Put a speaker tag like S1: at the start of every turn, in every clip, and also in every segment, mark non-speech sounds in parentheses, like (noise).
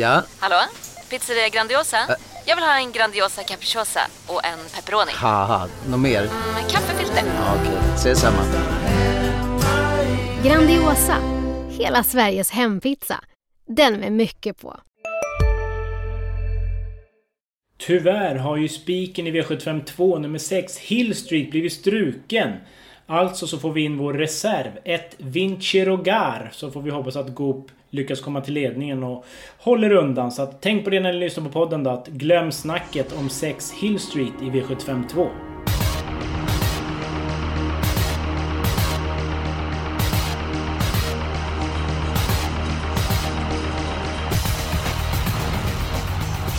S1: Ja?
S2: Hallå? Pizzeria Grandiosa? Jag vill ha en Grandiosa capriciosa och en pepperoni.
S1: Haha, något mer?
S2: Med kaffefilter.
S1: Ja, Okej, ses samma.
S3: Grandiosa, hela Sveriges hempizza. Den med mycket på.
S4: Tyvärr har ju spiken i V752 nummer 6 Hill Street blivit struken. Alltså så får vi in vår reserv, ett Vinci Rogar. Så får vi hoppas att Goop lyckas komma till ledningen och håller undan. Så att, tänk på det när ni lyssnar på podden då, att glöm snacket om 6 Hill Street i V752.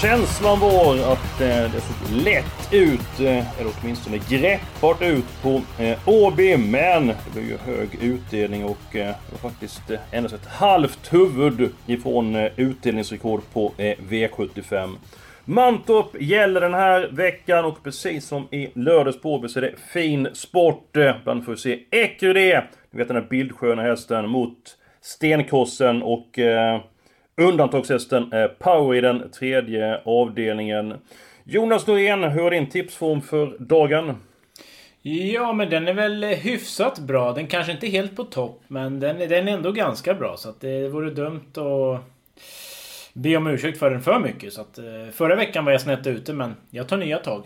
S5: Känslan var att eh, det såg lätt ut, eh, eller åtminstone greppbart ut på eh, Åby. Men det blev ju hög utdelning och eh, det var faktiskt eh, endast ett halvt huvud ifrån eh, utdelningsrekord på eh, V75. Mantorp gäller den här veckan och precis som i lördags på Åby så är det fin sport. Eh, Bland får vi se Ecurydé, ni vet den här bildsköna hästen, mot Stenkossen och eh, Undantagshästen eh, Power i den tredje avdelningen. Jonas Norén, hur är din tipsform för dagen?
S4: Ja, men den är väl hyfsat bra. Den kanske inte är helt på topp, men den, den är ändå ganska bra. Så att det vore dumt att be om ursäkt för den för mycket. Så att, eh, förra veckan var jag snett ute, men jag tar nya tag.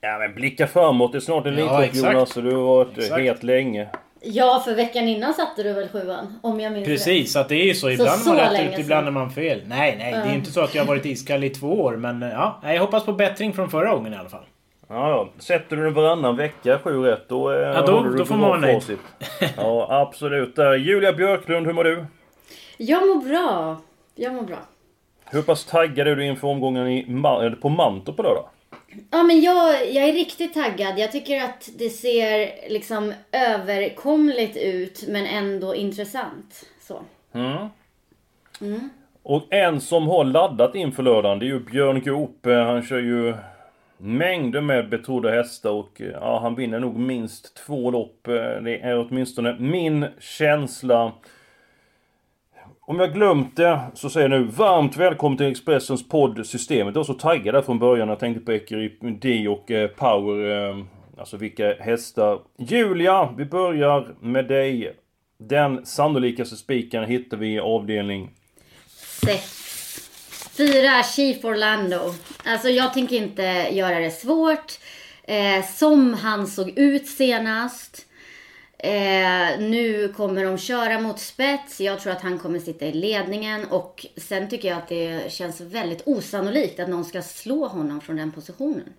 S5: Ja men blicka framåt, det är snart en
S4: Ja,
S5: Elitlopp
S4: exakt.
S5: Jonas och du har varit
S4: Exakt.
S5: het länge.
S6: Ja, för veckan innan satte du väl sjuan? Om jag minns
S4: Precis, så att det är ju så. Ibland
S6: så
S4: man rätt ute, ibland är man fel. Nej, nej, det är inte så att jag har varit iskall i två år. Men eh, ja, jag hoppas på bättring från förra gången i alla fall.
S5: Ja, ja. Sätter du den varannan vecka 7 rätt då, eh,
S4: Ja, då-
S5: du
S4: då får man vara nöjd.
S5: Ja, absolut. Där. Julia Björklund, hur mår du?
S6: Jag mår bra. Jag mår bra.
S5: Hur pass taggad är du inför omgången i på Mantorp på lördag?
S6: Ja, men jag, jag är riktigt taggad. Jag tycker att det ser liksom överkomligt ut, men ändå intressant. Så.
S5: Mm.
S6: Mm.
S5: Och en som har laddat inför lördagen, det är ju Björn Goop. Han kör ju mängder med betrodda hästar och eh, ja, han vinner nog minst två lopp. Eh, Det är åtminstone min känsla. Om jag glömt det så säger jag nu varmt välkommen till Expressens podd Systemet. Jag var så taggad där från början när jag tänkte på Ekeryd och eh, Power. eh, Alltså vilka hästar. Julia, vi börjar med dig. Den sannolikaste spiken hittar vi i avdelning
S6: Sex. Fyra, Chief Orlando. Alltså jag tänker inte göra det svårt. Eh, som han såg ut senast. Eh, nu kommer de köra mot spets. Jag tror att han kommer sitta i ledningen. Och sen tycker jag att det känns väldigt osannolikt att någon ska slå honom från den positionen.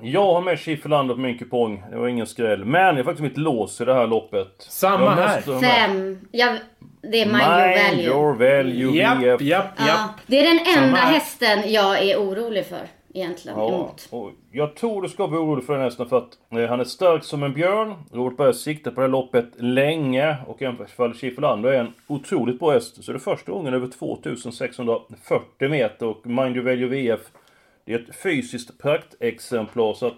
S5: Jag har med Schifferlander på min kupong. Det var ingen skräll. Men jag har faktiskt mitt lås i det här loppet.
S4: Samma
S5: Jag
S4: här.
S6: Fem. Jag, det är mind your
S5: Mind
S6: value.
S5: your value
S4: Japp,
S5: VF.
S4: japp,
S6: Ja, det är den enda hästen jag är orolig för egentligen.
S5: Ja,
S6: Emot.
S5: och jag tror du ska vara orolig för den hästen för att eh, han är stark som en björn. Robert Berg siktar på det här loppet länge. Och även fall Schifferlander är en otroligt bra häst. Så det är första gången över 2640 meter. Och Mind your value VF. Det är ett fysiskt praktexemplar. Så att,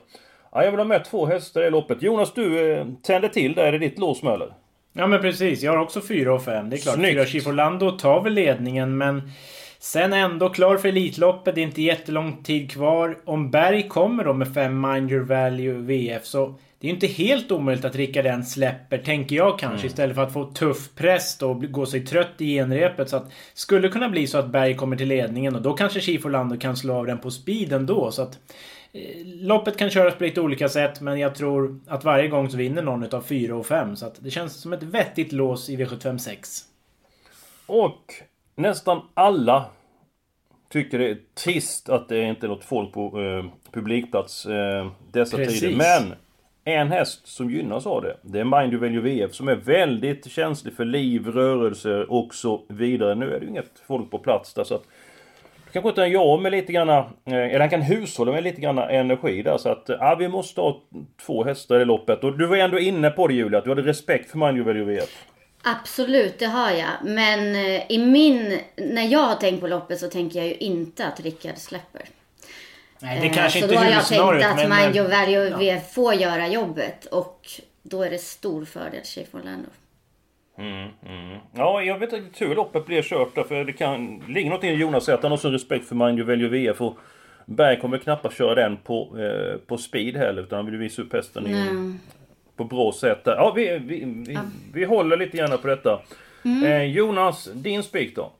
S5: ja, jag vill ha med två hästar i det loppet. Jonas, du eh, tänder till där. Är det ditt lås med eller?
S4: Ja men precis, jag har också 4 och 5. Det är klart,
S5: Snyggt.
S4: 4 Chief Orlando tar väl ledningen men... Sen ändå klar för Elitloppet, det är inte jättelång tid kvar. Om Berg kommer då med 5 Mind Your Value VF så... Det är ju inte helt omöjligt att Rickard än släpper, tänker jag kanske.
S5: Mm.
S4: Istället för att få tuff press då och gå sig trött i genrepet. Så att... Skulle kunna bli så att Berg kommer till ledningen och då kanske Chief Orlando kan slå av den på speeden då. Så att... eh, Loppet kan köras på lite olika sätt men jag tror att varje gång så vinner någon utav 4 och 5. Så att det känns som ett vettigt lås i V75 6.
S5: Och nästan alla tycker det är trist att det inte är något folk på eh, publikplats eh, dessa
S4: Precis.
S5: tider. Men en häst som gynnas av det, det är Mind Value VF som är väldigt känslig för liv, rörelser och så vidare. Nu är det ju inget folk på plats där så att Kanske inte jag med lite grann, eh, eller han kan hushålla med lite grann energi där så att, ja vi måste ha två hästar i loppet. Och du var ändå inne på det Julia, att du hade respekt för Mind Value VF.
S6: Absolut, det har jag. Men eh, i min, när jag har tänkt på loppet så tänker jag ju inte att Rickard släpper.
S4: Nej, det
S6: Eh,
S4: kanske
S6: så
S4: inte
S6: då
S4: är
S6: har jag tänkt att
S4: men...
S6: Mind Your
S4: eh,
S6: Value
S4: ja.
S6: Får göra jobbet. Och då är det stor fördel Chief Orlando.
S5: Mm, mm. Ja, jag vet inte hur loppet blir kört där, för det kan... ligger något i Jonas säger att han har så respekt för Mind Veljo VF och Berg kommer knappast köra den på, eh, på speed heller, utan han vill visa upp hästen i, på bra sätt. Ja, vi, vi, vi, vi håller lite grann på detta. Mm. Eh, Jonas, din spik då?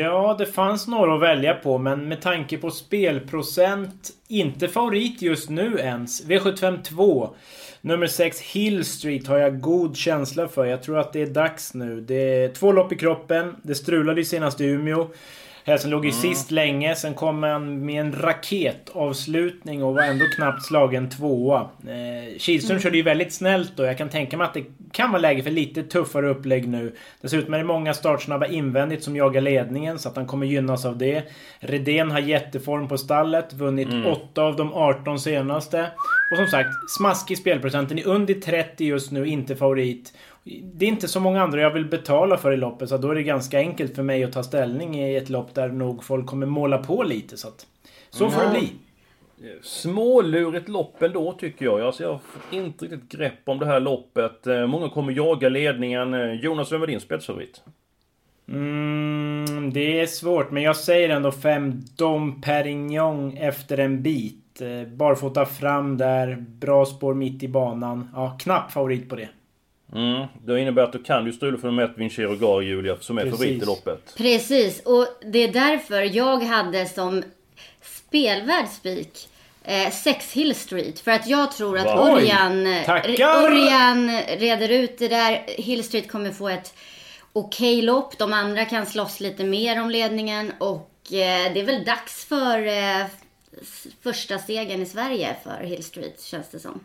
S4: Ja, det fanns några att välja på, men med tanke på spelprocent, inte favorit just nu ens. V75 2. Nummer 6 Hill Street har jag god känsla för. Jag tror att det är dags nu. Det är två lopp i kroppen. Det strulade ju senast i Umeå. Hästen låg ju mm. sist länge, sen kom han med en raketavslutning och var ändå knappt slagen tvåa. Eh, Kihlström mm. körde ju väldigt snällt och jag kan tänka mig att det kan vara läge för lite tuffare upplägg nu. Dessutom är det många startsnabba invändigt som jagar ledningen så att han kommer gynnas av det. Redén har jätteform på stallet, vunnit mm. 8 av de 18 senaste. Och som sagt, smaskig spelprocenten. Är under 30 just nu, inte favorit. Det är inte så många andra jag vill betala för i loppet så då är det ganska enkelt för mig att ta ställning i ett lopp där nog folk kommer måla på lite. Så, att, så får det bli.
S5: Smålurigt lopp ändå tycker jag. Alltså jag har inte riktigt grepp om det här loppet. Eh, många kommer jaga ledningen. Eh, Jonas, vem är din spetsfavorit?
S4: Mm, det är svårt, men jag säger ändå 5 Dom Perignon efter en bit. Eh, barfota fram där, bra spår mitt i banan. Ja, knapp favorit på det.
S5: Mm, det innebär att du kan ju strula för ett Vincero Gar, Julia, som är Precis. favorit i loppet.
S6: Precis, och det är därför jag hade som spelvärd spik eh, Sex Hill Street. För att jag tror att Örjan, Örjan reder ut det där. Hill Street kommer få ett okej okay lopp. De andra kan slåss lite mer om ledningen. Och eh, det är väl dags för eh, första segern i Sverige för Hill Street, känns det som.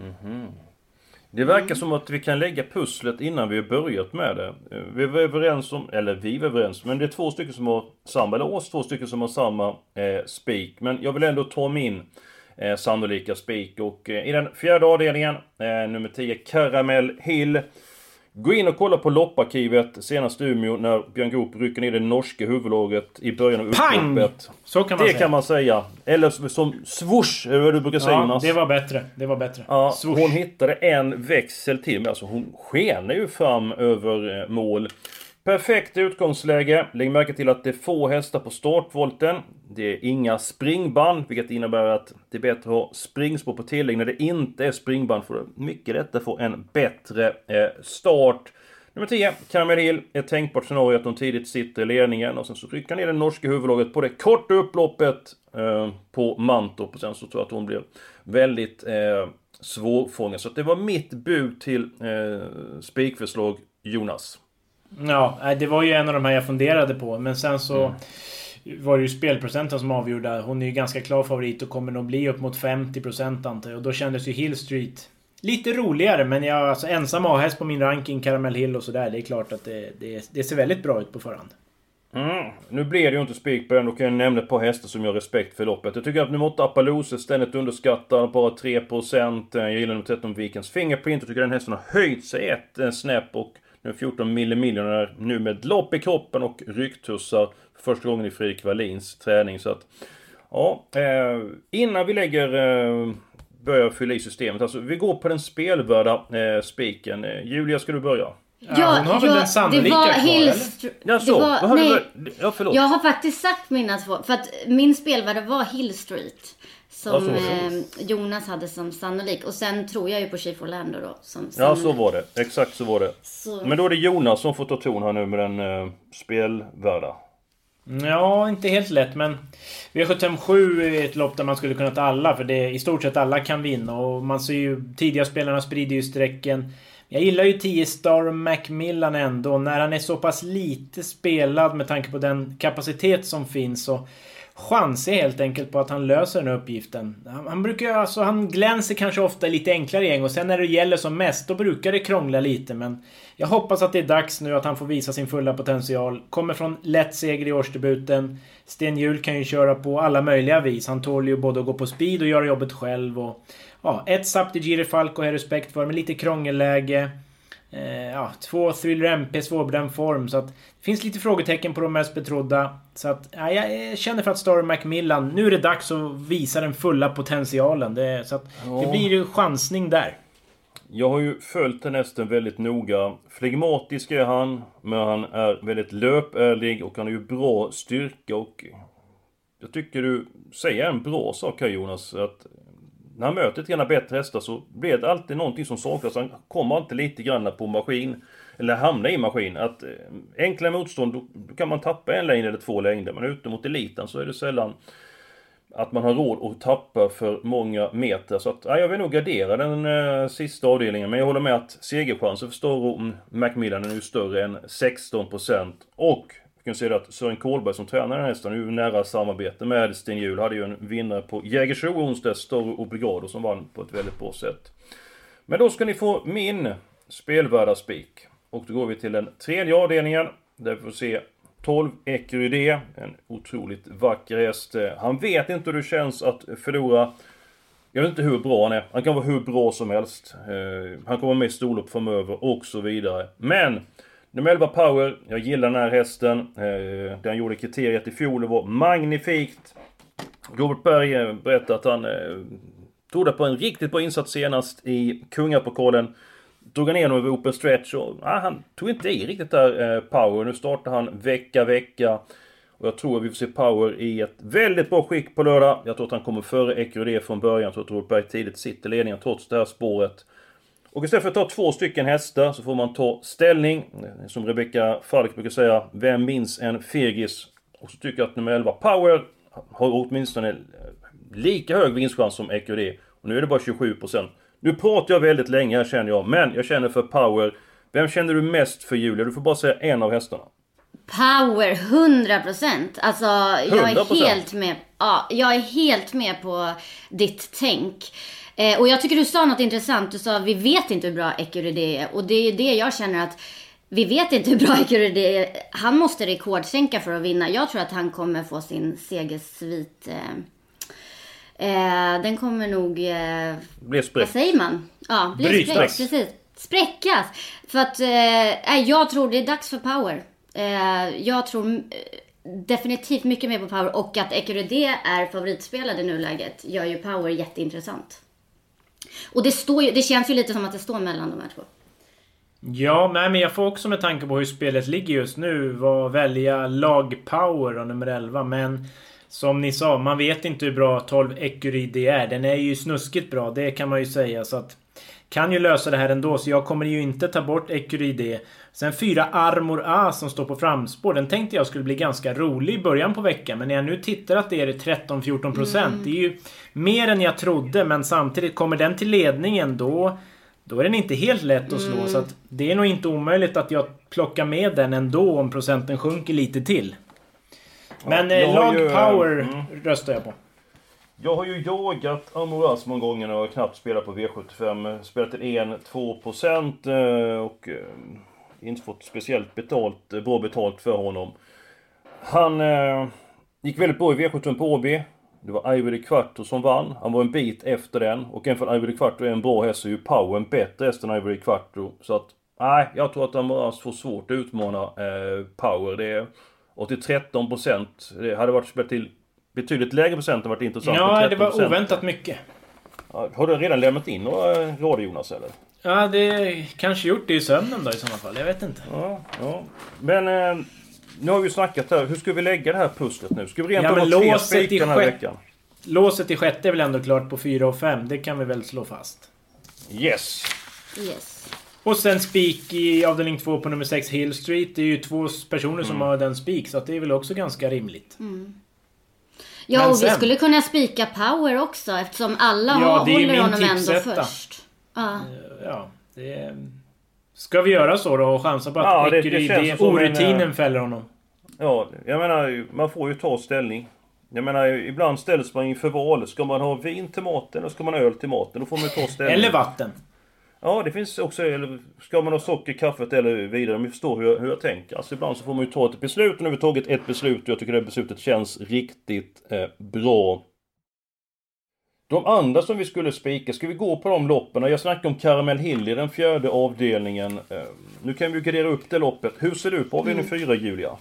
S5: Mm -hmm. Det verkar mm. som att vi kan lägga pusslet innan vi har börjat med det. Vi var överens om, eller vi var överens, men det är två stycken som har samma, eller oss två stycken som har samma eh, spik. Men jag vill ändå ta min eh, sannolika spik och eh, i den fjärde avdelningen, eh, nummer 10, Caramel Hill. Gå in och kolla på lopparkivet senast Umeå när Björn Goop rycker ner det norska huvudlaget i början av upploppet.
S4: Så kan man
S5: det
S4: säga.
S5: kan man säga. Eller som swoosh, är vad du brukar säga
S4: ja,
S5: Jonas.
S4: det var bättre. Det var bättre.
S5: Ja, hon hittade en växel till. Alltså hon skenar ju fram över eh, mål. Perfekt utgångsläge. Lägg märke till att det är få hästar på startvolten. Det är inga springband, vilket innebär att det är bättre att ha springspår på tillägg när det inte är springband. För mycket lättare få en bättre eh, start. Nummer 10, Camel Hill. Ett tänkbart scenario att de tidigt sitter i ledningen och sen så rycker ner det norska huvudlaget på det korta upploppet eh, på Mantorp. Och sen så tror jag att hon blir väldigt eh, svårfångad. Så det var mitt bud till eh, spikförslag Jonas.
S4: Ja, det var ju en av de här jag funderade på. Men sen så mm. var det ju spelprocenten som avgjorde. Hon är ju ganska klar favorit och kommer nog bli upp mot 50% antar jag. Och då kändes ju Hill Street lite roligare. Men jag alltså ensam A-häst på min ranking, Caramel Hill och sådär. Det är klart att det, det, det ser väldigt bra ut på förhand.
S5: Mm. Nu blir det ju inte spik på den, då kan jag nämna ett par hästar som har respekt för loppet. Jag tycker att nummer 8 Appaloosa ständigt underskattad, bara 3%. Jag gillar nummer 13 Vikens Fingerprint. Jag tycker den hästen har höjt sig ett snäpp och nu 14 millimiljoner nu med lopp i kroppen och rycktussar för första gången i Fredrik Wallins träning. Så att, ja, eh, innan vi lägger eh, börjar fylla i systemet. Alltså, vi går på den spelvärda eh, spiken. Eh, Julia, ska du börja?
S4: Ja, hon har väl den sannolika kvar,
S6: Hilst...
S5: eller? Ja, så.
S6: Var, nej, ja, förlåt. Jag har faktiskt sagt mina två. För att min spelvärde var Hill Street. Som eh, Jonas hade som sannolik. Och sen tror jag ju på Chief Orlando då. Som
S5: ja, så var det. Exakt så var det. Så... Men då är det Jonas som får ta ton här nu med den eh, spelvärda.
S4: Ja, inte helt lätt men V757 är ett lopp där man skulle kunna ta alla för det i stort sett alla kan vinna och man ser ju tidiga spelarna sprider ju strecken. Jag gillar ju 10 Star Macmillan ändå när han är så pass lite spelad med tanke på den kapacitet som finns så chanser helt enkelt på att han löser den här uppgiften. Han, han brukar alltså, han glänser kanske ofta lite enklare gäng och sen när det gäller som mest då brukar det krångla lite men jag hoppas att det är dags nu att han får visa sin fulla potential. Kommer från lätt seger i årsdebuten. Sten Hjul kan ju köra på alla möjliga vis. Han tål ju både att gå på speed och göra jobbet själv och... Ja, ett Sapti Giri Falco har jag respekt för, men lite krångelläge. Eh, ja, två Thriller MP svårbedömd form. Så att det finns lite frågetecken på de mest betrodda. Så att ja, jag känner för att Story Macmillan, nu är det dags att visa den fulla potentialen. Det, så att det blir ju chansning där.
S5: Jag har ju följt den hästen väldigt noga. Flegmatisk är han, men han är väldigt löpärlig och han har ju bra styrka och... Jag tycker du säger en bra sak här Jonas, att när han möter lite grann bättre hästar så blir det alltid någonting som saknas. Han kommer alltid lite grann på maskin, eller hamnar i maskin. Att eh, enkla motstånd, då kan man tappa en längd eller två längder. Men ute mot eliten så är det sällan att man har råd att tappa för många meter. Så att, ja, jag vill nog gardera den eh, sista avdelningen. Men jag håller med att segerchansen för Storo Macmillan är nu större än 16%. Och jag kan säga att Sören Kolberg som tränar den här hästen är nära samarbete med Sten Hjul. Hade ju en vinnare på Jägersro onsdags, Storo Obligado, som vann på ett väldigt bra sätt. Men då ska ni få min spelvärda spik. Och då går vi till den tredje avdelningen. Där vi får se 12 Ecurydé, en otroligt vacker häst. Han vet inte hur det känns att förlora. Jag vet inte hur bra han är. Han kan vara hur bra som helst. Eh, han kommer vara med i storlopp framöver och så vidare. Men Nummer 11 Power, jag gillar den här hästen. Eh, den det han gjorde kriteriet i fjol, det var magnifikt. Robert Berg eh, berättade att han eh, trodde på en riktigt bra insats senast i Kungapokalen drog han igenom över open stretch och ah, han tog inte i riktigt där eh, Power. Nu startar han vecka, vecka. Och jag tror att vi får se Power i ett väldigt bra skick på lördag. Jag tror att han kommer före Ecurydé från början. Jag tror att Robert tidigt sitter i ledningen trots det här spåret. Och istället för att ta två stycken hästar så får man ta ställning. Som Rebecca Falk brukar säga, vem minns en fegis? Och så tycker jag att nummer 11 Power har åtminstone lika hög vinstchans som Ecurydé. Och nu är det bara 27%. Nu pratar jag väldigt länge här känner jag, men jag känner för power. Vem känner du mest för Julia? Du får bara säga en av hästarna.
S6: Power, 100%. Alltså, jag är helt med. Ja, jag är helt med på ditt tänk. Eh, och jag tycker du sa något intressant. Du sa vi vet inte hur bra Ecurydé är. Och det är det jag känner att vi vet inte hur bra (laughs) Ecurydé är. Han måste rekordsänka för att vinna. Jag tror att han kommer få sin segersvit eh, Eh, den kommer nog... Eh,
S5: bli spräckt.
S6: Vad säger man? Ja, bli spräckt. Precis. Spräckas. För att eh, jag tror det är dags för power. Eh, jag tror eh, definitivt mycket mer på power och att Ecurydé är favoritspelad i nuläget gör ju power jätteintressant. Och det, står ju, det känns ju lite som att det står mellan de här två.
S4: Ja, men jag får också med tanke på hur spelet ligger just nu var välja lag power och nummer 11. Men som ni sa, man vet inte hur bra 12 Ecury är. Den är ju snuskigt bra, det kan man ju säga. Så att kan ju lösa det här ändå, så jag kommer ju inte ta bort Ecury Sen fyra Armor A som står på framspår. Den tänkte jag skulle bli ganska rolig i början på veckan. Men när jag nu tittar att det är 13-14%. Mm. Det är ju mer än jag trodde. Men samtidigt, kommer den till ledningen då... Då är den inte helt lätt att slå. Mm. Så att det är nog inte omöjligt att jag plockar med den ändå om procenten sjunker lite till. Men ja, Log ju, Power mm. röstar jag på.
S5: Jag har ju jagat Amoras många gånger och knappt spelat på V75. Spelat till 1-2% eh, och eh, inte fått speciellt betalt, eh, bra betalt för honom. Han eh, gick väldigt bra i V75 på Åby. Det var Ivory Quarto som vann. Han var en bit efter den. Och även för Ivory Quarto är en bra häst så är ju Power en bättre häst än Ivory Quarto. Så att, nej, jag tror att Amoras får svårt att utmana eh, Power. Det är, och till 13 procent. Det hade varit till betydligt lägre procent varit intressant.
S4: Ja, det var oväntat mycket.
S5: har du redan lämnat in några råd Jonas eller?
S4: Ja, det kanske gjort det i sömnen då i sådana fall. Jag vet inte.
S5: Ja, ja. Men eh, nu har vi snackat här. Hur ska vi lägga det här pusslet nu? Ska vi rent
S4: ja,
S5: ha tre spik den här veckan?
S4: Låset i sjätte är väl ändå klart på 4 och 5. Det kan vi väl slå fast.
S5: Yes.
S6: Yes.
S4: Och sen spik i avdelning 2 på nummer 6 Hill Street. Det är ju två personer som mm. har den spik. Så att det är väl också ganska rimligt.
S6: Mm. Ja, Men och sen, vi skulle kunna spika Power också eftersom alla ja, håller honom ändå först.
S4: Ja. Eh, ja, det... Ska vi göra så då och chansa på att ja, det, det, det orutinen en, eh, fäller honom?
S5: Ja, jag menar man får ju ta ställning. Jag menar ibland ställs man inför val. Ska man ha vin till maten eller ska man ha öl till maten? Då får man ta ställning.
S4: Eller vatten.
S5: Ja, det finns också... Ska man ha socker i kaffet eller vidare? Om ni förstår hur jag, hur jag tänker. Alltså ibland så får man ju ta ett beslut. Och nu har vi tagit ett beslut och jag tycker det beslutet känns riktigt eh, bra. De andra som vi skulle spika, ska vi gå på de loppen? Jag snackade om Caramel Hill i den fjärde avdelningen. Eh, nu kan vi gradera upp det loppet. Hur ser du på avdelning mm. 4, Julia?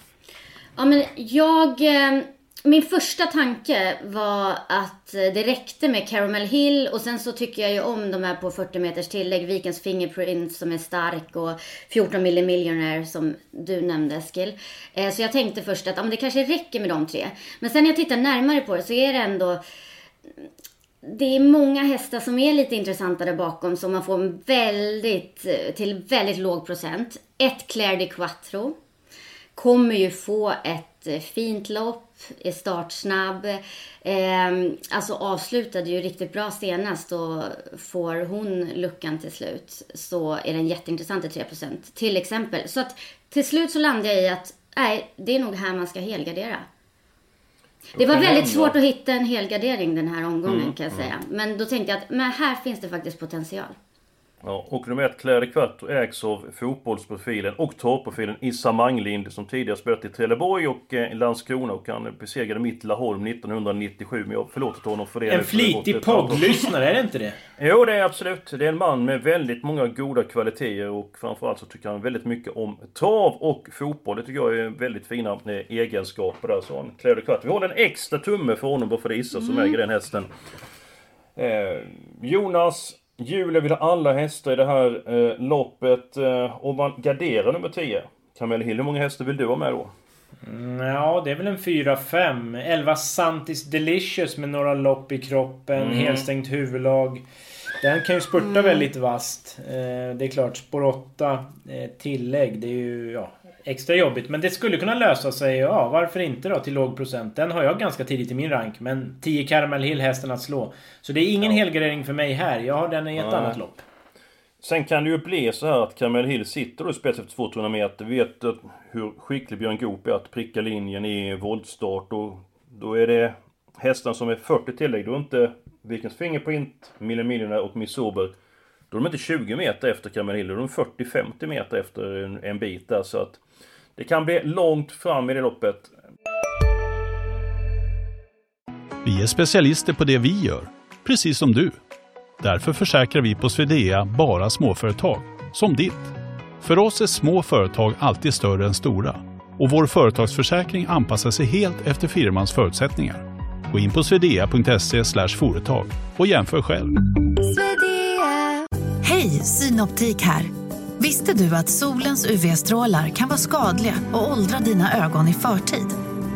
S6: Ja, men jag... Eh min första tanke var att det räckte med Caramel Hill och sen så tycker jag ju om de här på 40 meters tillägg. Vikens Fingerprint som är stark och 14 milli Millionaire som du nämnde Eskil. Eh, så jag tänkte först att ja, men det kanske räcker med de tre. Men sen när jag tittar närmare på det så är det ändå det är många hästar som är lite intressanta där bakom som man får väldigt, eh, till väldigt låg procent. Ett Claire de Quattro kommer ju få ett eh, fint lopp är startsnabb. Eh, alltså avslutade ju riktigt bra senast och får hon luckan till slut så är den jätteintressant i 3% till exempel. Så att till slut så landar jag i att nej, det är nog här man ska helgardera. Det var väldigt svårt att hitta en helgardering den här omgången mm, kan jag säga. Men då tänkte jag att men här finns det faktiskt potential.
S5: Ja, och nummer ett, de Quattro, ägs av fotbollsprofilen och torrprofilen Issa Manglind som tidigare spelat i Trelleborg och eh, Landskrona och han besegrade mitt Laholm 1997. Men jag har förlåtit honom för det.
S4: En flitig poddlyssnare, är det inte det? (laughs)
S5: Jo, det är absolut. Det är en man med väldigt många goda kvaliteter och framförallt så tycker han väldigt mycket om trav och fotboll. Det tycker jag är väldigt fina eh, egenskaper där. Så han, de Quattro. Vi håller en extra tumme för honom bara för det Issa mm. som äger den hästen. Eh, Jonas Julia vill ha alla hästar i det här eh, loppet. Eh, om man garderar nummer 10. Kamel Hill, hur många hästar vill du ha med då?
S4: Mm, ja, det är väl en 4-5. 11 Santis Delicious med några lopp i kroppen. Mm. Helstängt huvudlag. Den kan ju spurta mm. väldigt vasst. Eh, det är klart, spår 8 eh, tillägg. Det är ju ja, extra jobbigt. Men det skulle kunna lösa sig. Ja, varför inte då till låg procent? Den har jag ganska tidigt i min rank. Men 10 Caramel Hill hästen att slå. Så det är ingen ja. helgardering för mig här. Jag har den i ett ja. annat lopp.
S5: Sen kan det ju bli så här att Caramel Hill sitter då i spets efter 200 meter. Vet hur skicklig Björn Goop är att pricka linjen i voltstart. Och då är det hästar som är 40 tillägg. Då är inte Vikens Fingerprint, Mille Millionaire och Miss Sober. Då är de inte 20 meter efter Caramel Hill. Då är de 40-50 meter efter en, en bit där. Så att det kan bli långt fram i det loppet.
S7: Vi är specialister på det vi gör, precis som du. Därför försäkrar vi på Swedea bara småföretag, som ditt. För oss är små företag alltid större än stora och vår företagsförsäkring anpassar sig helt efter firmans förutsättningar. Gå in på swedea.se företag och jämför själv.
S8: Hej, Synoptik här. Visste du att solens UV-strålar kan vara skadliga och åldra dina ögon i förtid?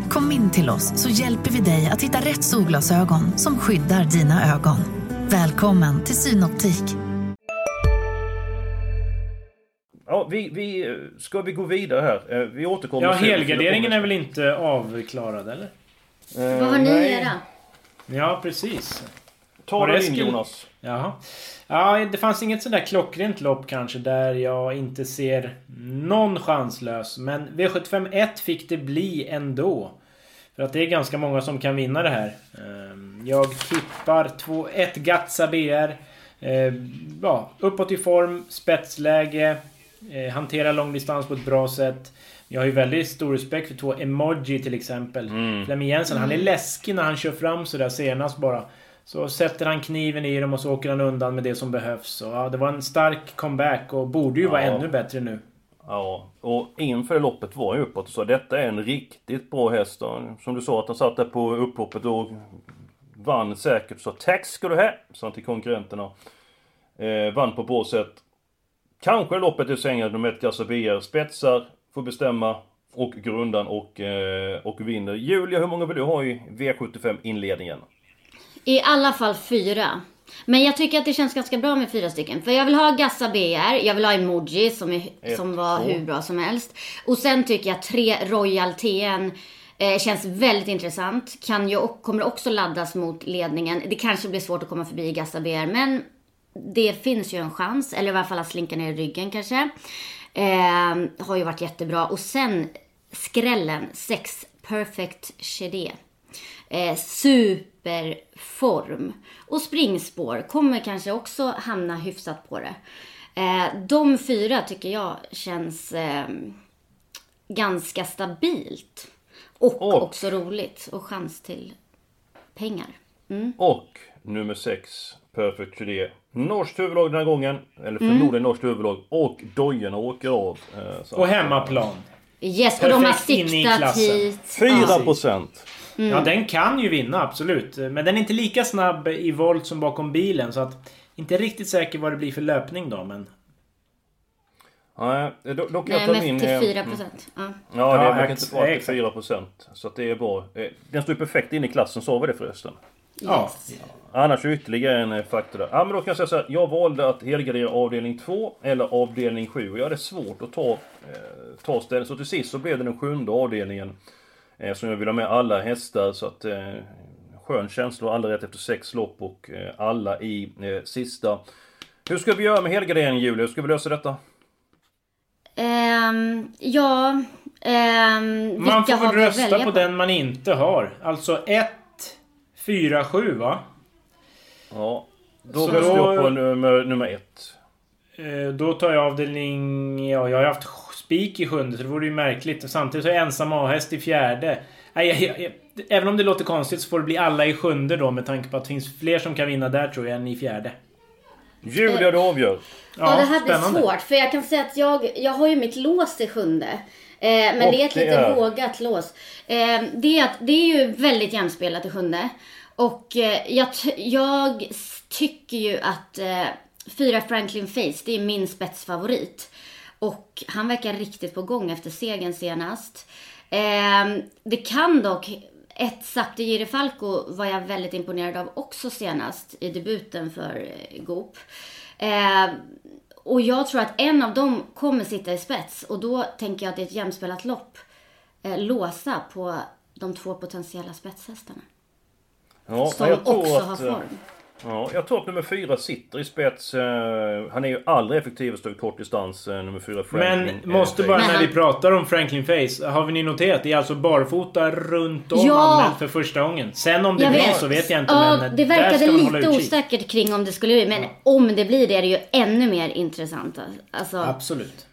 S8: Kom in till oss så hjälper vi dig att hitta rätt solglasögon som skyddar dina ögon. Välkommen till Synoptik.
S5: Ja, vi, vi, ska vi gå vidare här? Eh, vi återkommer.
S4: Ja, helgarderingen är väl inte avklarad, eller?
S6: Eh, Vad har ni nej. era?
S4: Ja, precis.
S5: Ta det in Jonas.
S4: Jaha. Ja, det fanns inget sådär klockrent lopp kanske där jag inte ser någon chanslös. Men V751 fick det bli ändå. För att det är ganska många som kan vinna det här. Ehm, jag tippar 1 Gatsa BR. Ehm, ja, uppåt i form, spetsläge, eh, hantera långdistans på ett bra sätt. Jag har ju väldigt stor respekt för två Emoji till exempel. Mm. Flemming Jensen, han är läskig när han kör fram sådär senast bara. Så sätter han kniven i dem och så åker han undan med det som behövs. Och, ja, det var en stark comeback och borde ju vara ännu bättre nu.
S5: Ja, och inför loppet var ju uppåt så detta är en riktigt bra häst. Som du sa att han satt där på upploppet och vann säkert. Så tack ska du ha! sa han till konkurrenterna. Eh, vann på bra sätt. Kanske loppet är sängen nummer ett Gasabia spetsar, får bestämma och går undan och, eh, och vinner. Julia, hur många vill du ha i V75 inledningen?
S6: I alla fall fyra. Men jag tycker att det känns ganska bra med fyra stycken. För jag vill ha Gassa BR, jag vill ha Emoji som, är, Ett, som var två. hur bra som helst. Och sen tycker jag tre Royal TN eh, känns väldigt intressant. Kan ju, kommer också laddas mot ledningen. Det kanske blir svårt att komma förbi Gassa BR, men det finns ju en chans. Eller i alla fall att slinka ner i ryggen kanske. Eh, har ju varit jättebra. Och sen skrällen, 6 Perfect Chedé. Eh, superform. Och springspår kommer kanske också hamna hyfsat på det. Eh, de fyra tycker jag känns eh, ganska stabilt. Och, och, också roligt. Och chans till pengar.
S5: Mm. Och nummer 6, Perfect 3. Norskt huvudlag den här gången. Eller förmodligen mm. norskt huvudlag. Och dojorna åker av.
S4: Eh, på hemmaplan.
S6: Yes, och de har siktat hit.
S5: 4 procent.
S4: Ja, den kan ju vinna, absolut. Men den är inte lika snabb i volt som bakom bilen. Så att... Inte riktigt säker vad det blir för löpning då, men...
S5: Nej, då, då kan jag
S6: Nej,
S5: ta min...
S6: till
S5: eh,
S6: 4 procent. Ja.
S5: Ja, det
S4: Ja,
S5: är mycket
S4: ex-
S5: inte bra till
S4: exakt.
S5: 4 procent. Så att det är bra. Eh, Den står ju perfekt in i klassen, sa vi det förresten?
S4: Ja.
S6: Yes.
S5: Annars är ytterligare en eh, faktor där. Ja men då kan jag säga så här. Jag valde att helgardera avdelning 2 eller avdelning 7. Och jag hade svårt att ta, eh, ta ställning. Så till sist så blev det den sjunde avdelningen. Eh, som jag vill ha med alla hästar. Så att... Eh, skön känsla. Alla rätt efter sex lopp och eh, alla i eh, sista. Hur ska vi göra med helgarderingen Julia? Hur ska vi lösa detta?
S6: Ehm, ja, vilka
S4: Man får väl rösta på
S6: på?
S4: den man inte har. Alltså 1, 4, 7 va?
S5: Ja. Då
S4: Så
S5: röstar
S4: då-
S5: jag på nummer, nummer ett.
S4: Eh, Då tar jag avdelning... Ja, jag har haft spik i sjunde så det vore ju märkligt. Samtidigt så är jag ensam A-häst i fjärde. Nej, jag, jag, jag, även om det låter konstigt så får det bli alla i sjunde då med tanke på att det finns fler som kan vinna där tror jag än i fjärde.
S5: Julia, du avgör.
S6: Ja, det här blir svårt. För jag kan säga att jag, jag har ju mitt lås i sjunde. Eh, men
S5: Och
S6: det är ett lite
S5: är?
S6: vågat lås. Eh, det, är att, det är ju väldigt jämspelat i sjunde. Och eh, jag, jag tycker ju att eh, fyra Franklin Face, det är min spetsfavorit. Och han verkar riktigt på gång efter segern senast. Eh, det kan dock ett Sapti Girifalco var jag väldigt imponerad av också senast i debuten för eh, Goop. Eh, och jag tror att en av dem kommer sitta i spets och då tänker jag att det är ett jämspelat lopp. Eh, låsa på de två potentiella spetshästarna.
S5: Ja,
S6: som också
S5: att,
S6: har
S5: eh,
S6: form.
S5: Ja, jag tror att nummer fyra sitter i spets. Eh, han är ju allra effektivast i kortdistans, eh, nummer fyra Franklin.
S4: Men måste bara när vi pratar om Franklin Face. Har vi ni noterat? Det är alltså barfota runt om
S6: Ja.
S4: anmält för första gången. Sen om det
S6: Jag
S4: blir
S6: vet.
S4: så vet jag inte
S6: Ja,
S4: men
S6: det verkade lite osäkert kring om det skulle bli. Men om det blir det är det ju ännu mer intressant. Alltså,
S4: Absolut.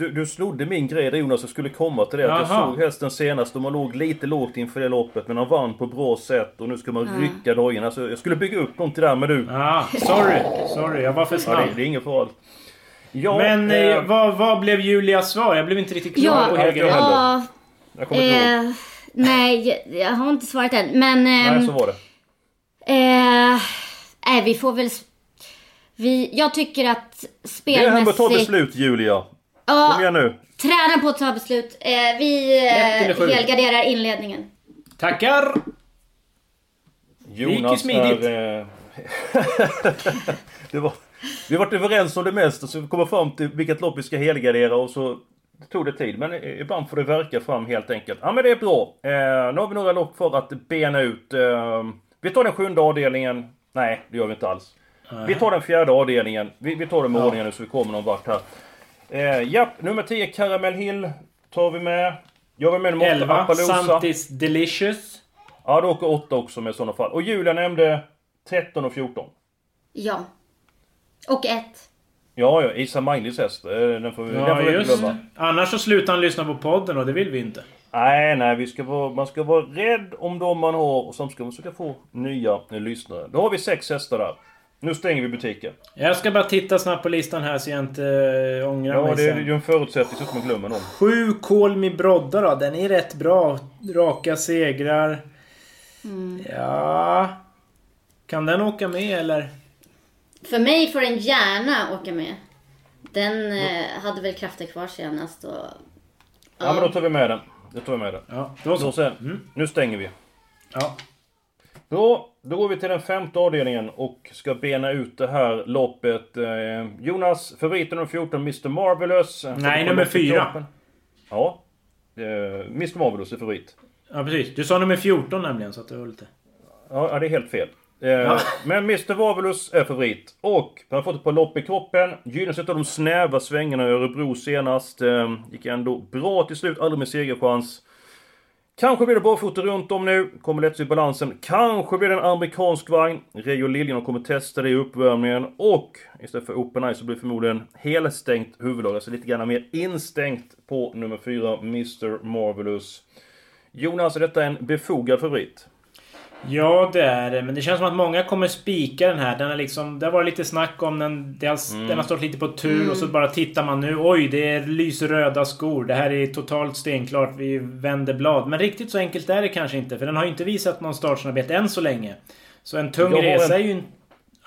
S5: Du, du snodde min grej där Jonas, jag skulle komma till det. Att jag såg hästen senast och man låg lite lågt inför det loppet. Men han vann på bra sätt och nu ska man rycka dojorna. Alltså, jag skulle bygga upp någonting där men du...
S4: Ah, sorry. Sorry, jag var för
S5: Ja,
S4: snabb.
S5: det, det är ingen fara. Ja,
S4: Men
S5: eh,
S4: eh, vad, vad blev Julias svar? Jag blev inte riktigt klar
S6: Ja,
S4: på
S5: jag
S4: Helga.
S5: heller.
S6: ja,
S5: jag kommer inte ihåg.
S6: eh, nej, jag har inte svarat än. Men...
S5: Nej,
S6: ehm,
S5: så var det.
S6: Eh, nej, vi får väl... Vi, jag tycker att
S5: Det är här med att ta
S6: spelmässigt...
S5: beslut Julia. Kom
S6: Ja,
S5: igen nu.
S6: träna på att ta beslut. Eh, vi eh, helgarderar inledningen.
S4: Tackar! gick ju
S5: Jonas
S4: smidigt.
S5: är... eh, (laughs) det var, vi har varit överens om det mesta så vi kommer fram till vilket lopp vi ska helgardera och så tog det tid. Men ibland får det verka fram helt enkelt. Ja men det är bra. Eh, nu har vi några lopp för att bena ut. Eh, vi tar den sjunde avdelningen. Nej, det gör vi inte alls. Vi tar den fjärde avdelningen. Vi, vi tar den med ordningen nu så vi kommer någon vart här. Eh, japp, nummer 10 Caramel Hill tar vi med. Jag var med nummer 8
S4: 11.
S5: Appaloosa.
S4: Santis Delicious.
S5: Ja, då åker 8 också med i sådana fall. Och Julia nämnde 13 och 14.
S6: Ja. Och ett.
S5: Ja, ja, Isa Mailis häst. eh, Den får vi, den får
S4: Ja,
S5: vi inte
S4: just
S5: glömma.
S4: Annars så slutar han lyssna på podden och det vill vi inte.
S5: Nej, nej, vi ska vara, man ska vara rädd om de man har och sen ska man försöka få nya lyssnare. Då har vi sex hästar där. Nu stänger vi butiken.
S4: Jag ska bara titta snabbt på listan här så jag inte äh, ångrar
S5: Ja,
S4: mig
S5: det är ju en förutsättning så att man glömmer någon.
S4: Sju Kolmi Brodda då. Den är rätt bra. Raka segrar. Ja... Kan den åka med eller?
S6: För mig får den gärna åka med. Den eh, hade väl krafter kvar senast och...
S5: Ja, men då tar vi med den. Då tar vi med den.
S4: Ja, då
S5: Då
S4: så.
S5: sen. Nu stänger vi.
S4: Ja.
S5: Då, då går vi till den femte avdelningen och ska bena ut det här loppet. Eh, Jonas, favoriten nummer 14, Mr Marvelous.
S4: Nej, nummer fyra.
S5: Ja. Eh, Mr Marvelous är favorit.
S4: ja, precis. Du sa nummer 14 nämligen så att det var lite...
S5: Ja, ja, det är helt fel. Eh, (laughs) Men Mr Marvelous är favorit. Och han har fått ett par lopp i kroppen. Gynnades av de snäva svängarna i Örebro senast. Eh, gick ändå bra till slut, aldrig med segerchans. Kanske blir det barfota runt om nu. Kommer lätt i balansen. Kanske blir det en amerikansk vagn. Reijo Liljeholm kommer testa det i uppvärmningen. Och istället för Open Eye så blir det förmodligen helstängt huvudlag. Alltså lite grann mer instängt på nummer 4, Mr Marvelous. Jonas, är detta en befogad favorit?
S4: Ja, det är det. Men det känns som att många kommer spika den här. Den är liksom, det har varit lite snack om den. Den har,
S5: Mm.
S4: den har stått lite på tur och så bara tittar man nu. Oj, det är lysröda skor. Det här är totalt stenklart. Vi vänder blad. Men riktigt så enkelt är det kanske inte. För den har ju inte visat någon startsnabbhet än så länge. Så en tung resa
S5: en-
S4: är ju... en-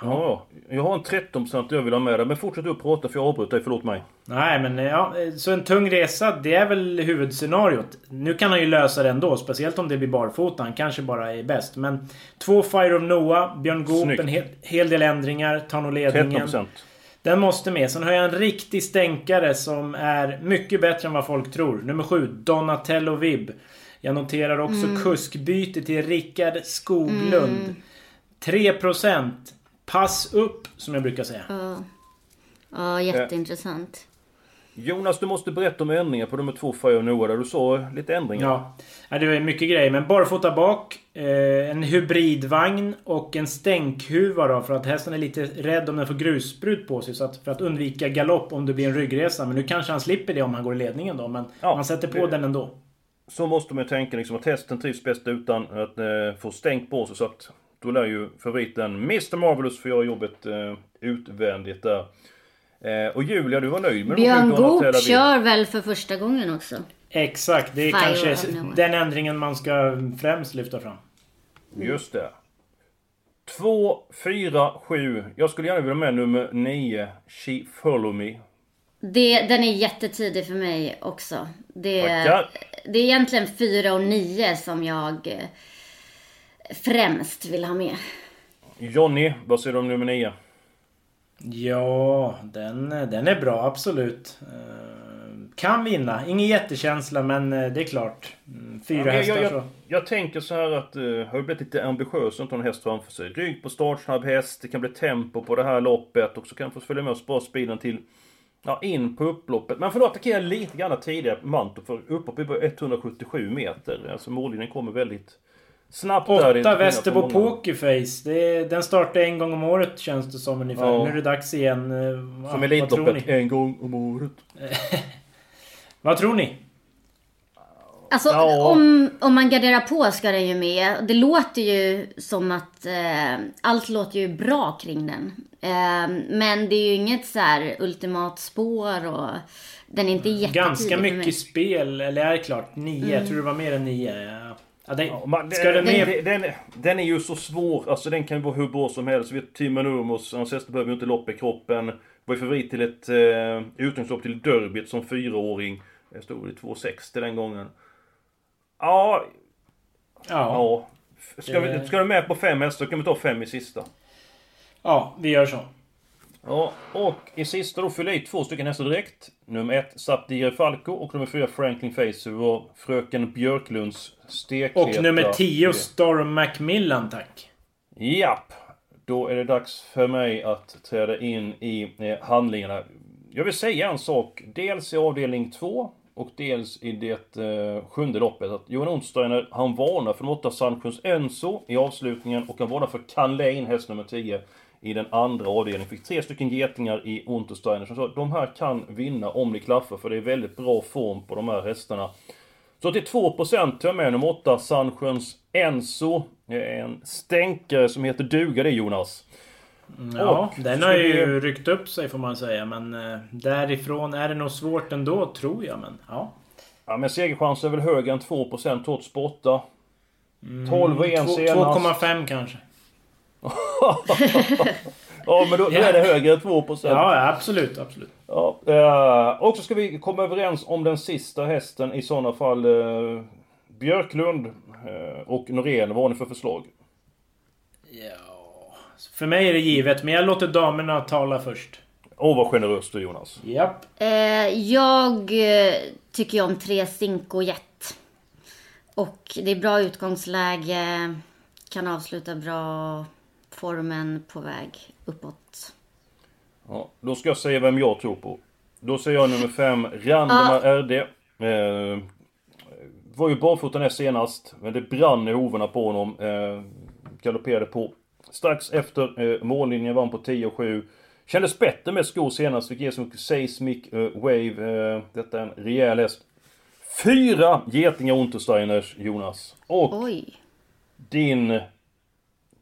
S5: Ja, jag har en 13% jag vill ha med där. Men fortsätt upp prata för jag avbröt dig, förlåt mig.
S4: Nej, men ja. Så en tung resa, det är väl huvudscenariot. Nu kan han ju lösa det ändå. Speciellt om det blir barfota. Han kanske bara är bäst. Men två Fire of Noah, Björn Goop,
S5: Snyggt.
S4: en hel, hel del ändringar. Tar nog ledningen.
S5: 13%.
S4: Den måste med. Sen har jag en riktig stänkare som är mycket bättre än vad folk tror. Nummer sju, Donatello Vib. Jag noterar också kuskbyte till Rickard Skoglund. 3%. Pass upp, som jag brukar säga.
S6: Ja. Ja, jätteintressant.
S5: Jonas, du måste berätta om ändringar på nummer två Fire Noah där du sa lite ändringar.
S4: Ja. det var mycket grejer. Men barfota bak. Eh, en hybridvagn och en stänkhuva då. För att hästen är lite rädd om den får grusprut på sig. Så att för att undvika galopp om det blir en ryggresa. Men nu kanske han slipper det om han går i ledningen då. Men
S5: Ja,
S4: man sätter på
S5: det-
S4: den ändå.
S5: Så måste man ju tänka liksom att hästen trivs bäst utan att eh, få stänk på sig. Så att då lär ju favoriten Mr Marvelous få göra jobbet eh, utvändigt där. Eh, och Julia, du var nöjd med
S6: Björn Goop kör väl för första gången också?
S4: Exakt, det är
S6: Fire
S4: kanske den ändringen man ska främst lyfta fram.
S5: Just det. 2, 4, 7. Jag skulle gärna vilja med nummer 9. She Follow Me.
S6: Det, den är jättetidig för mig också. Det,
S5: Tackar.
S6: det är egentligen 4 och 9 som jag eh, främst vill ha med.
S5: Johnny, vad säger du om nummer 9?
S4: Ja, den, den är bra absolut. Eh, Kan vinna. Ingen jättekänsla men eh, det är klart. Mm, Fyra
S5: Ja,
S4: hästar
S5: jag,
S4: så.
S5: jag, jag tänker så här att uh, har jag blivit lite ambitiös inte har en häst framför sig. Rygg på startsnabb häst, det kan bli tempo på det här loppet och så kan få följa med och spara speeden till ja, in på upploppet. Men för då attackera lite grann tidigare på Mantorp för upploppet är bara 177 meter. Alltså mållinjen kommer väldigt snabbt är inte
S4: Åtta Västerbo. Pokerface. Det är, den startar en gång om året känns det som ungefär.
S5: Ja.
S4: Nu är det dags igen. Eh, ja,
S5: Som Elitloppet
S4: ni?
S5: en gång om året. (laughs)
S4: Vad tror ni?
S6: Alltså
S5: Ja.
S6: om, om man garderar på ska den ju med. Det låter ju som att eh, allt låter ju bra kring den. Eh, men det är ju inget så här ultimat spår och den är inte jättetidig
S4: Ganska mycket spel. Eller är det klart? Nio? Jag tror det var mer än nio. Ja. Ja, det,
S5: Ja, man,
S4: ska den
S5: den,
S4: med?
S5: den, den, den är ju så svår, alltså den kan ju vara hur bra som helst. Vi vet Tim Nurmos, hans hästar behöver ju inte lopp i kroppen. Var ju favorit till ett eh, utgångslopp till derbyt som fyraåring. Jag stod i 2,60 den gången. Ja,
S4: Ja.
S5: ja. Ska, vi,
S4: Det-
S5: ska du med på fem hästar kan vi ta fem i sista.
S4: ja, vi gör så.
S5: Ja, och i sista då jag i två stycken hästar direkt. Nummer ett Sapdir Falco och nummer fyra Franklin Face var fröken Björklunds stekheta...
S4: Och nummer 10 Storm Macmillan tack.
S5: Japp! Då är det dags för mig att träda in i eh, handlingarna. Jag vill säga en sak. Dels i avdelning 2 och dels i det eh, sjunde loppet. Att Johan Onsteiner, han varnar för de åtta Sandsjöns Enzo i avslutningen och han varnar för Canlane, häst nummer 10, i den andra avdelningen. Fick tre stycken getingar i Untersteiner som sa att de här kan vinna om det klaffar för det är väldigt bra form på de här hästarna. Så till 2% tar jag med nummer 8, Sandsjöns Enzo. En stänkare som heter duga det Jonas.
S4: Ja,
S5: Och
S4: den har
S5: vi-
S4: ju ryckt upp sig får man säga. Men eh, därifrån är det nog svårt ändå tror jag. Men ja.
S5: Ja men segerchansen är väl högre än 2% trots borta. 12 och 1
S4: Två-
S5: senast.
S4: 2,5 kanske. (laughs)
S5: Ja men då, då är det högre än 2%.
S4: Ja, absolut, absolut.
S5: Ja, eh, och så ska vi komma överens om den sista hästen i sådana fall. Eh, Björklund eh, och Norén, vad har ni för förslag?
S4: Ja. För mig är det givet, men jag låter damerna tala först.
S5: Åh vad generöst du Jonas.
S4: Japp.
S6: Eh, jag tycker ju om tre Cinco Jet. Och det är bra utgångsläge. Kan avsluta bra. Formen på väg uppåt.
S5: Ja, då ska jag säga vem jag tror på. Då säger jag nummer 5, Randemar RD. Eh, var ju barfota näst senast, men det brann i hovarna på honom. Eh, galopperade på. Strax efter eh, mållinjen vann på 10 och 7. Kändes bättre med skor senast, fick ge mycket Seismic eh, Wave. Eh, detta är en rejäl häst. Fyra getingar Untersteiners, Jonas. Och
S6: Oj.
S5: din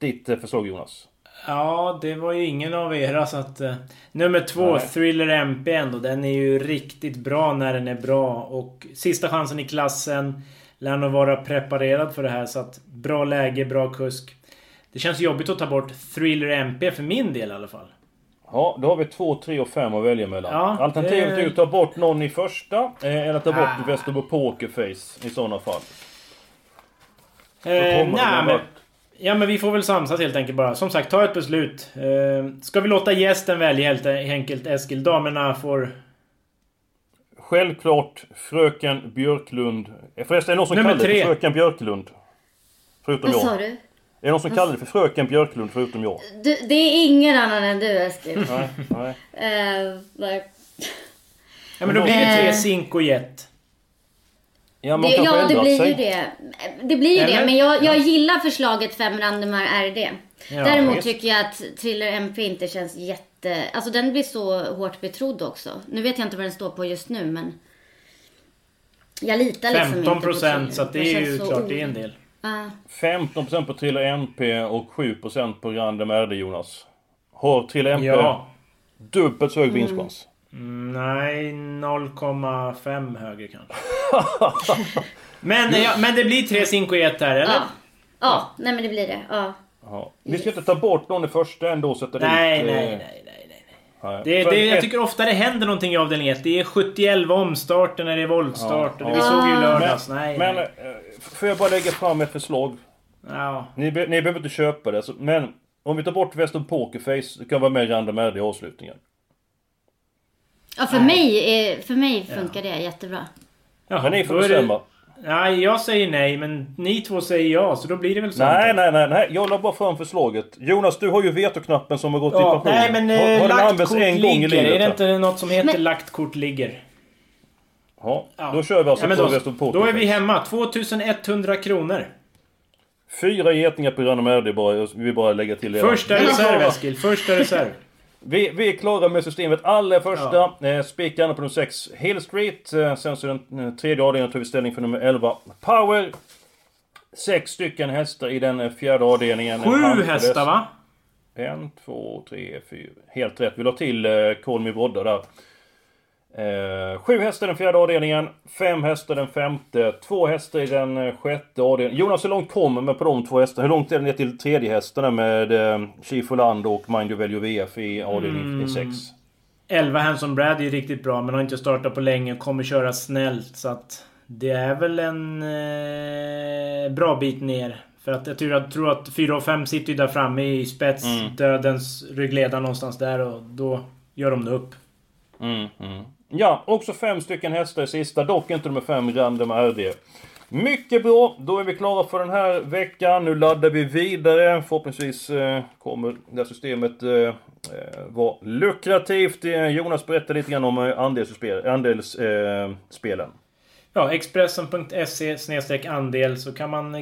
S5: ditt eh, förslag Jonas?
S4: Ja, det var ju ingen av era så att... Uh, nummer två, Nej. Thriller MP ändå. Den är ju riktigt bra när den är bra. Och sista chansen i klassen. Lär nog vara preparerad för det här så att bra läge, bra kusk. Det känns jobbigt att ta bort Thriller MP för min del i alla fall.
S5: Ja, då har vi 2, 3 och 5 att välja mellan. Ja, Alternativet det... är att ta bort någon i första, eh, eller ta bort ah. Västerbo Pokerface i sådana fall.
S4: Eh, nej, men... Ja men vi får väl samsas helt enkelt bara. Som sagt, ta ett beslut. Eh, ska vi låta gästen välja helt enkelt Eskil? Damerna får...
S5: Självklart Fröken Björklund. Förresten, är det någon som Nummer kallar det för Fröken Björklund? Förutom
S6: Vad
S5: jag.
S6: sa du?
S5: Är det någon som kallar det för Fröken Björklund förutom jag?
S6: Du, det är ingen annan än du Eskil.
S5: nej, nej.
S6: Uh, like...
S4: Ja men då blir det tre zink och jet.
S6: Ja, det, ja det blir sig. ju det. Det blir ju Eller? det, men jag, jag gillar förslaget fem randomar RD. Ja, Däremot just. tycker jag att Thriller MP inte känns jätte... Alltså den blir så hårt betrodd också. Nu vet jag inte vad den står på just nu, men... Jag litar liksom
S4: 15 inte på procent, så det, det är ju klart det är en del.
S5: Uh. 15% på Thriller MP och 7% på Random RD, Jonas. Har Thriller MP ja. dubbelt så hög vinstchans?
S4: Mm, nej, 0,5 högre kanske. (laughs) men, ja, men det blir tre zink och ett här, eller?
S6: Ja. ja, nej men det blir det. Ja.
S5: ja. Vi ska inte ta bort någon i första ändå sätta
S4: nej, dit... Nej, nej, nej, nej. nej. Det, det, jag tycker ofta det händer någonting i avdelning 1. Det är 71 omstarter när det är voltstart. Ja, ja. Vi såg ju lördags. Men, nej,
S5: men
S4: nej.
S5: Eh, får jag bara lägga fram ett förslag?
S4: Ja.
S5: Ni, ni behöver inte köpa det. Men om vi tar bort Western Pokerface, så kan vara med i Random RD i avslutningen.
S6: Ja, för, mig, för mig funkar det jättebra.
S5: Ja, men ni får bestämma.
S4: Nej, jag säger nej, men ni två säger ja, så då blir det väl så.
S5: Nej, nej, nej, nej. Jag la bara fram förslaget. Jonas, du har ju vetoknappen som har gått ja, i pension.
S4: Nej, men har, har lagt kort en ligger. Gång i livet, är det inte något som heter men... lagt kort ligger?
S5: Ja, ja, då kör vi alltså ja,
S4: på då, då är vi hemma. 2100 kronor.
S5: Fyra getingar på Random RD bara. Vi bara lägga till det.
S4: Första reserv, Eskil. Första reserv.
S5: Vi, vi är klara med systemet. Allra första, ja. eh, spikarna på nummer 6, Hill Street. Eh, sen så den eh, tredje avdelningen tar vi ställning för nummer 11, Power. Sex stycken hästar i den eh, fjärde avdelningen.
S4: Sju hästar va?
S5: En, två, tre, fyra. Helt rätt. Vi la till eh, Call Me Brodda där. Eh, sju hästar den fjärde avdelningen, fem hästar den femte, två hästar i den eh, sjätte avdelningen. Jonas, hur långt kommer man på de två hästarna? Hur långt är det ner till tredje hästarna med eh, Chief Orlando och Mind Your Value VF i avdelning mm. 6?
S4: 11 Hanson Brad är ju riktigt bra men har inte startat på länge och kommer köra snällt så att... Det är väl en eh, bra bit ner. För att jag tror, jag tror att 4 och 5 sitter ju där framme i spets, mm. dödens ryggledare någonstans där och då gör de det upp.
S5: Mm, mm. Ja, också fem stycken hästar i sista, dock inte nummer fem Random RD. Mycket bra, då är vi klara för den här veckan. Nu laddar vi vidare. Förhoppningsvis eh, kommer det här systemet eh, eh vara lukrativt. Eh, Jonas berättar lite grann om andelsspelen. Andels, eh, eh
S4: ja, Expressen.se andel så kan man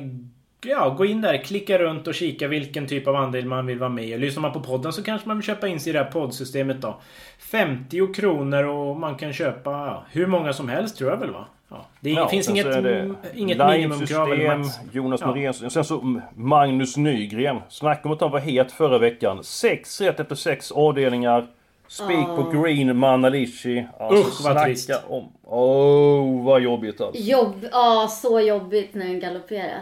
S4: ja, gå in där, klicka runt och kika vilken typ av andel man vill vara med i. Lyssnar man på podden så kanske man vill köpa in sig i det här poddsystemet då. 50 kronor och man kan köpa ja, hur många som helst tror jag väl va? Ja, det ja, finns inget, inget minimumkrav. Eller
S5: Jonas ja. Norén. Sen så Magnus Nygren. Snacka om att han var het förra veckan. Sex rätt efter sex avdelningar. Spik oh. på Green Manalishi.
S4: Alltså, Usch vad trist.
S5: Om. Oh, vad jobbigt alltså.
S6: Jobb, ja så jobbigt när den galopperar.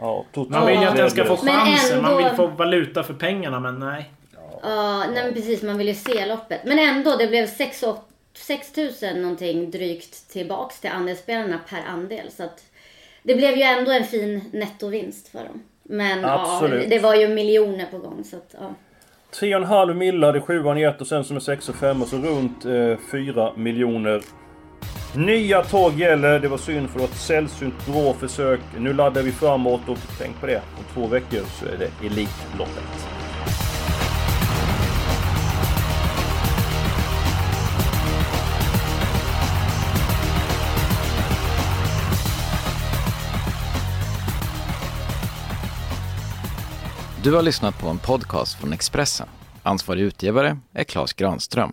S5: Ja,
S4: man vill ju att den ska få chansen. Ändå... Man vill få valuta för pengarna, men nej.
S6: Ja, nej men precis. Man vill ju se loppet. Men ändå, det blev 6 000 någonting drygt tillbaks till andelsspelarna per andel. Så att det blev ju ändå en fin nettovinst för dem. Men Absolut. ja, det var ju miljoner på gång. Så att, ja.
S5: 3,5 millar i sjuan i ett och sen som är 6 och 5 och så runt eh, 4 miljoner Nya tag gäller. Det var synd för det var ett sällsynt bra försök. Nu laddar vi framåt och tänk på det. Om två veckor så är det Elitloppet.
S1: Du har lyssnat på en podcast från Expressen. Ansvarig utgivare är Klas Granström.